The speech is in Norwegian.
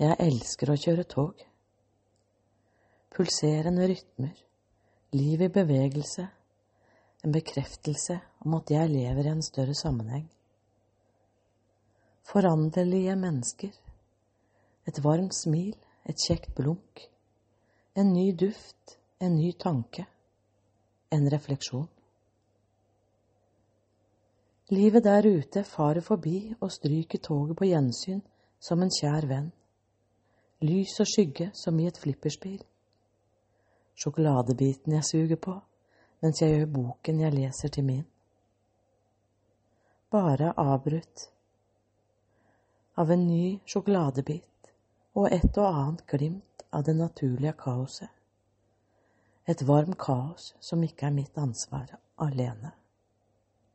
Jeg elsker å kjøre tog. Pulserende rytmer, liv i bevegelse, en bekreftelse om at jeg lever i en større sammenheng. Foranderlige mennesker, et varmt smil, et kjekt blunk, en ny duft, en ny tanke, en refleksjon. Livet der ute farer forbi og stryker toget på gjensyn som en kjær venn. Lys og skygge som i et flipperspill. Sjokoladebiten jeg suger på mens jeg gjør boken jeg leser til min. Bare avbrutt av en ny sjokoladebit og et og annet glimt av det naturlige kaoset. Et varmt kaos som ikke er mitt ansvar alene.